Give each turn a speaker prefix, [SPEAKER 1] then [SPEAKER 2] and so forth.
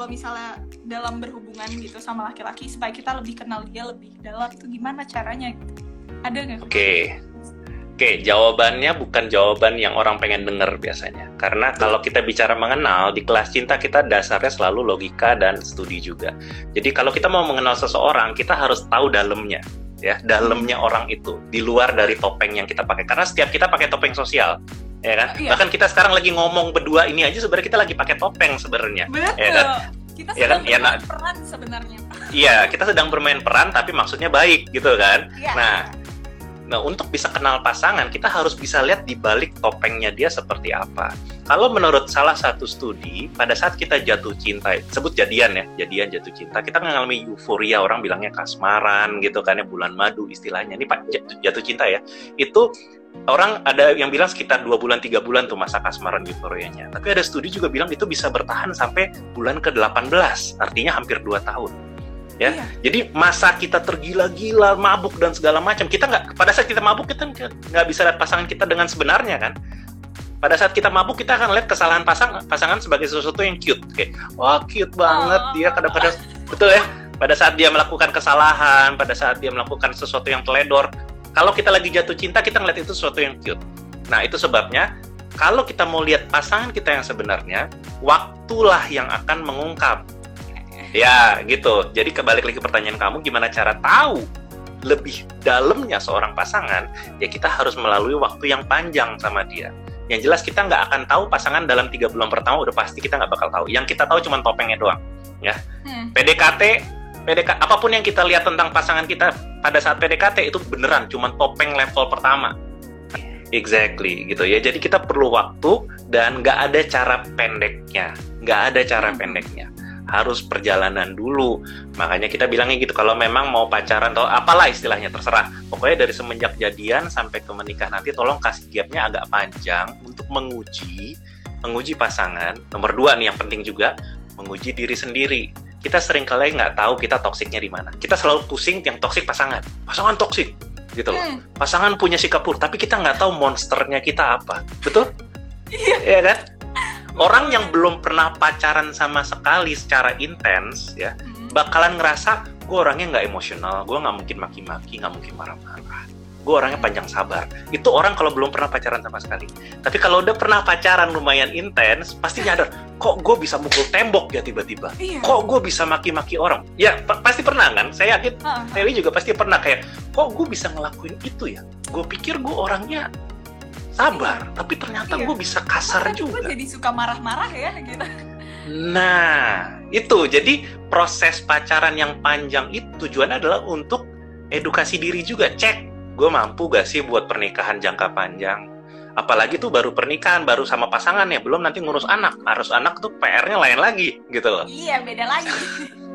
[SPEAKER 1] kalau misalnya dalam berhubungan gitu sama laki-laki supaya kita lebih kenal dia lebih dalam tuh gimana caranya gitu ada nggak
[SPEAKER 2] Oke. Oke, jawabannya bukan jawaban yang orang pengen denger biasanya. Karena kalau kita bicara mengenal, di kelas cinta kita dasarnya selalu logika dan studi juga. Jadi kalau kita mau mengenal seseorang, kita harus tahu dalamnya. Ya, dalamnya orang itu. Di luar dari topeng yang kita pakai. Karena setiap kita pakai topeng sosial. Ya kan?
[SPEAKER 1] Iya.
[SPEAKER 2] Bahkan kita sekarang lagi ngomong berdua ini aja sebenarnya kita lagi pakai topeng sebenarnya.
[SPEAKER 1] betul
[SPEAKER 2] Ya kan?
[SPEAKER 1] kita
[SPEAKER 2] Ya kan? Ya,
[SPEAKER 1] bermain peran sebenarnya
[SPEAKER 2] Iya, kita sedang bermain peran tapi maksudnya baik gitu kan.
[SPEAKER 1] Iya.
[SPEAKER 2] Nah, Nah, untuk bisa kenal pasangan, kita harus bisa lihat di balik topengnya dia seperti apa. Kalau menurut salah satu studi, pada saat kita jatuh cinta, sebut jadian ya, jadian jatuh cinta, kita mengalami euforia, orang bilangnya kasmaran gitu kan ya, bulan madu istilahnya. Ini Pak jatuh, cinta ya. Itu orang ada yang bilang sekitar dua bulan tiga bulan tuh masa kasmaran euforianya. Tapi ada studi juga bilang itu bisa bertahan sampai bulan ke-18, artinya hampir dua tahun ya.
[SPEAKER 1] Iya.
[SPEAKER 2] Jadi masa kita tergila-gila, mabuk dan segala macam, kita nggak pada saat kita mabuk kita nggak bisa lihat pasangan kita dengan sebenarnya kan. Pada saat kita mabuk kita akan lihat kesalahan pasang pasangan sebagai sesuatu yang cute, kayak wah cute banget
[SPEAKER 1] Oh.
[SPEAKER 2] dia kadang-kadang betul ya. Pada saat dia melakukan kesalahan, pada saat dia melakukan sesuatu yang teledor, kalau kita lagi jatuh cinta kita ngeliat itu sesuatu yang cute. Nah itu sebabnya kalau kita mau lihat pasangan kita yang sebenarnya, waktulah yang akan mengungkap Ya, gitu. Jadi kebalik lagi ke pertanyaan kamu, gimana cara tahu lebih dalamnya seorang pasangan? Ya kita harus melalui waktu yang panjang sama dia. Yang jelas kita nggak akan tahu pasangan dalam tiga bulan pertama udah pasti kita nggak bakal tahu. Yang kita tahu cuma topengnya doang.
[SPEAKER 1] Hmm.
[SPEAKER 2] PDKT, PDK, apa pun yang kita lihat tentang pasangan kita pada saat PDKT itu beneran cuma topeng level pertama. Exactly gitu ya. Jadi kita perlu waktu dan nggak ada cara pendeknya, nggak ada cara
[SPEAKER 1] Hmm.
[SPEAKER 2] pendeknya. Harus perjalanan dulu. Makanya kita bilangnya gitu. Kalau memang mau pacaran atau apalah istilahnya terserah. Pokoknya dari semenjak jadian sampai ke menikah nanti, tolong kasih gapnya agak panjang untuk menguji, menguji pasangan. Nomor dua nih yang penting juga, menguji diri sendiri. Kita sering kali nggak tahu kita toksiknya di mana. Kita selalu pusing yang toksik pasangan. Pasangan toksik, gitu loh
[SPEAKER 1] Hmm.
[SPEAKER 2] pasangan punya sikap buruk, tapi kita nggak tahu monsternya kita apa. Betul?
[SPEAKER 1] Iya.
[SPEAKER 2] Iya kan? Orang yang belum pernah pacaran sama sekali secara intens, ya,
[SPEAKER 1] Hmm.
[SPEAKER 2] bakalan ngerasa gue orangnya nggak emosional, gue nggak mungkin maki-maki, nggak mungkin marah-marah. Gue orangnya panjang sabar. Itu orang kalau belum pernah pacaran sama sekali. Tapi kalau udah pernah pacaran lumayan intens, pasti nyadar, kok gue bisa mukul tembok ya tiba-tiba?
[SPEAKER 1] Iya.
[SPEAKER 2] Kok gue bisa maki-maki orang? Ya, pa- pasti pernah kan? Saya yakin. Terry juga pasti pernah kayak, kok gue bisa ngelakuin itu ya? Gue pikir gue orangnya sabar, tapi ternyata
[SPEAKER 1] Iya.
[SPEAKER 2] gue bisa kasar juga.
[SPEAKER 1] gue jadi suka marah-marah ya gitu.
[SPEAKER 2] Nah, itu jadi proses pacaran yang panjang itu tujuannya adalah untuk edukasi diri juga. Cek, gue mampu gak sih buat pernikahan jangka panjang? Apalagi tuh baru pernikahan, baru sama pasangan ya, belum nanti ngurus anak. Harus anak tuh PR-nya lain lagi, gitu loh.
[SPEAKER 1] Iya beda lagi.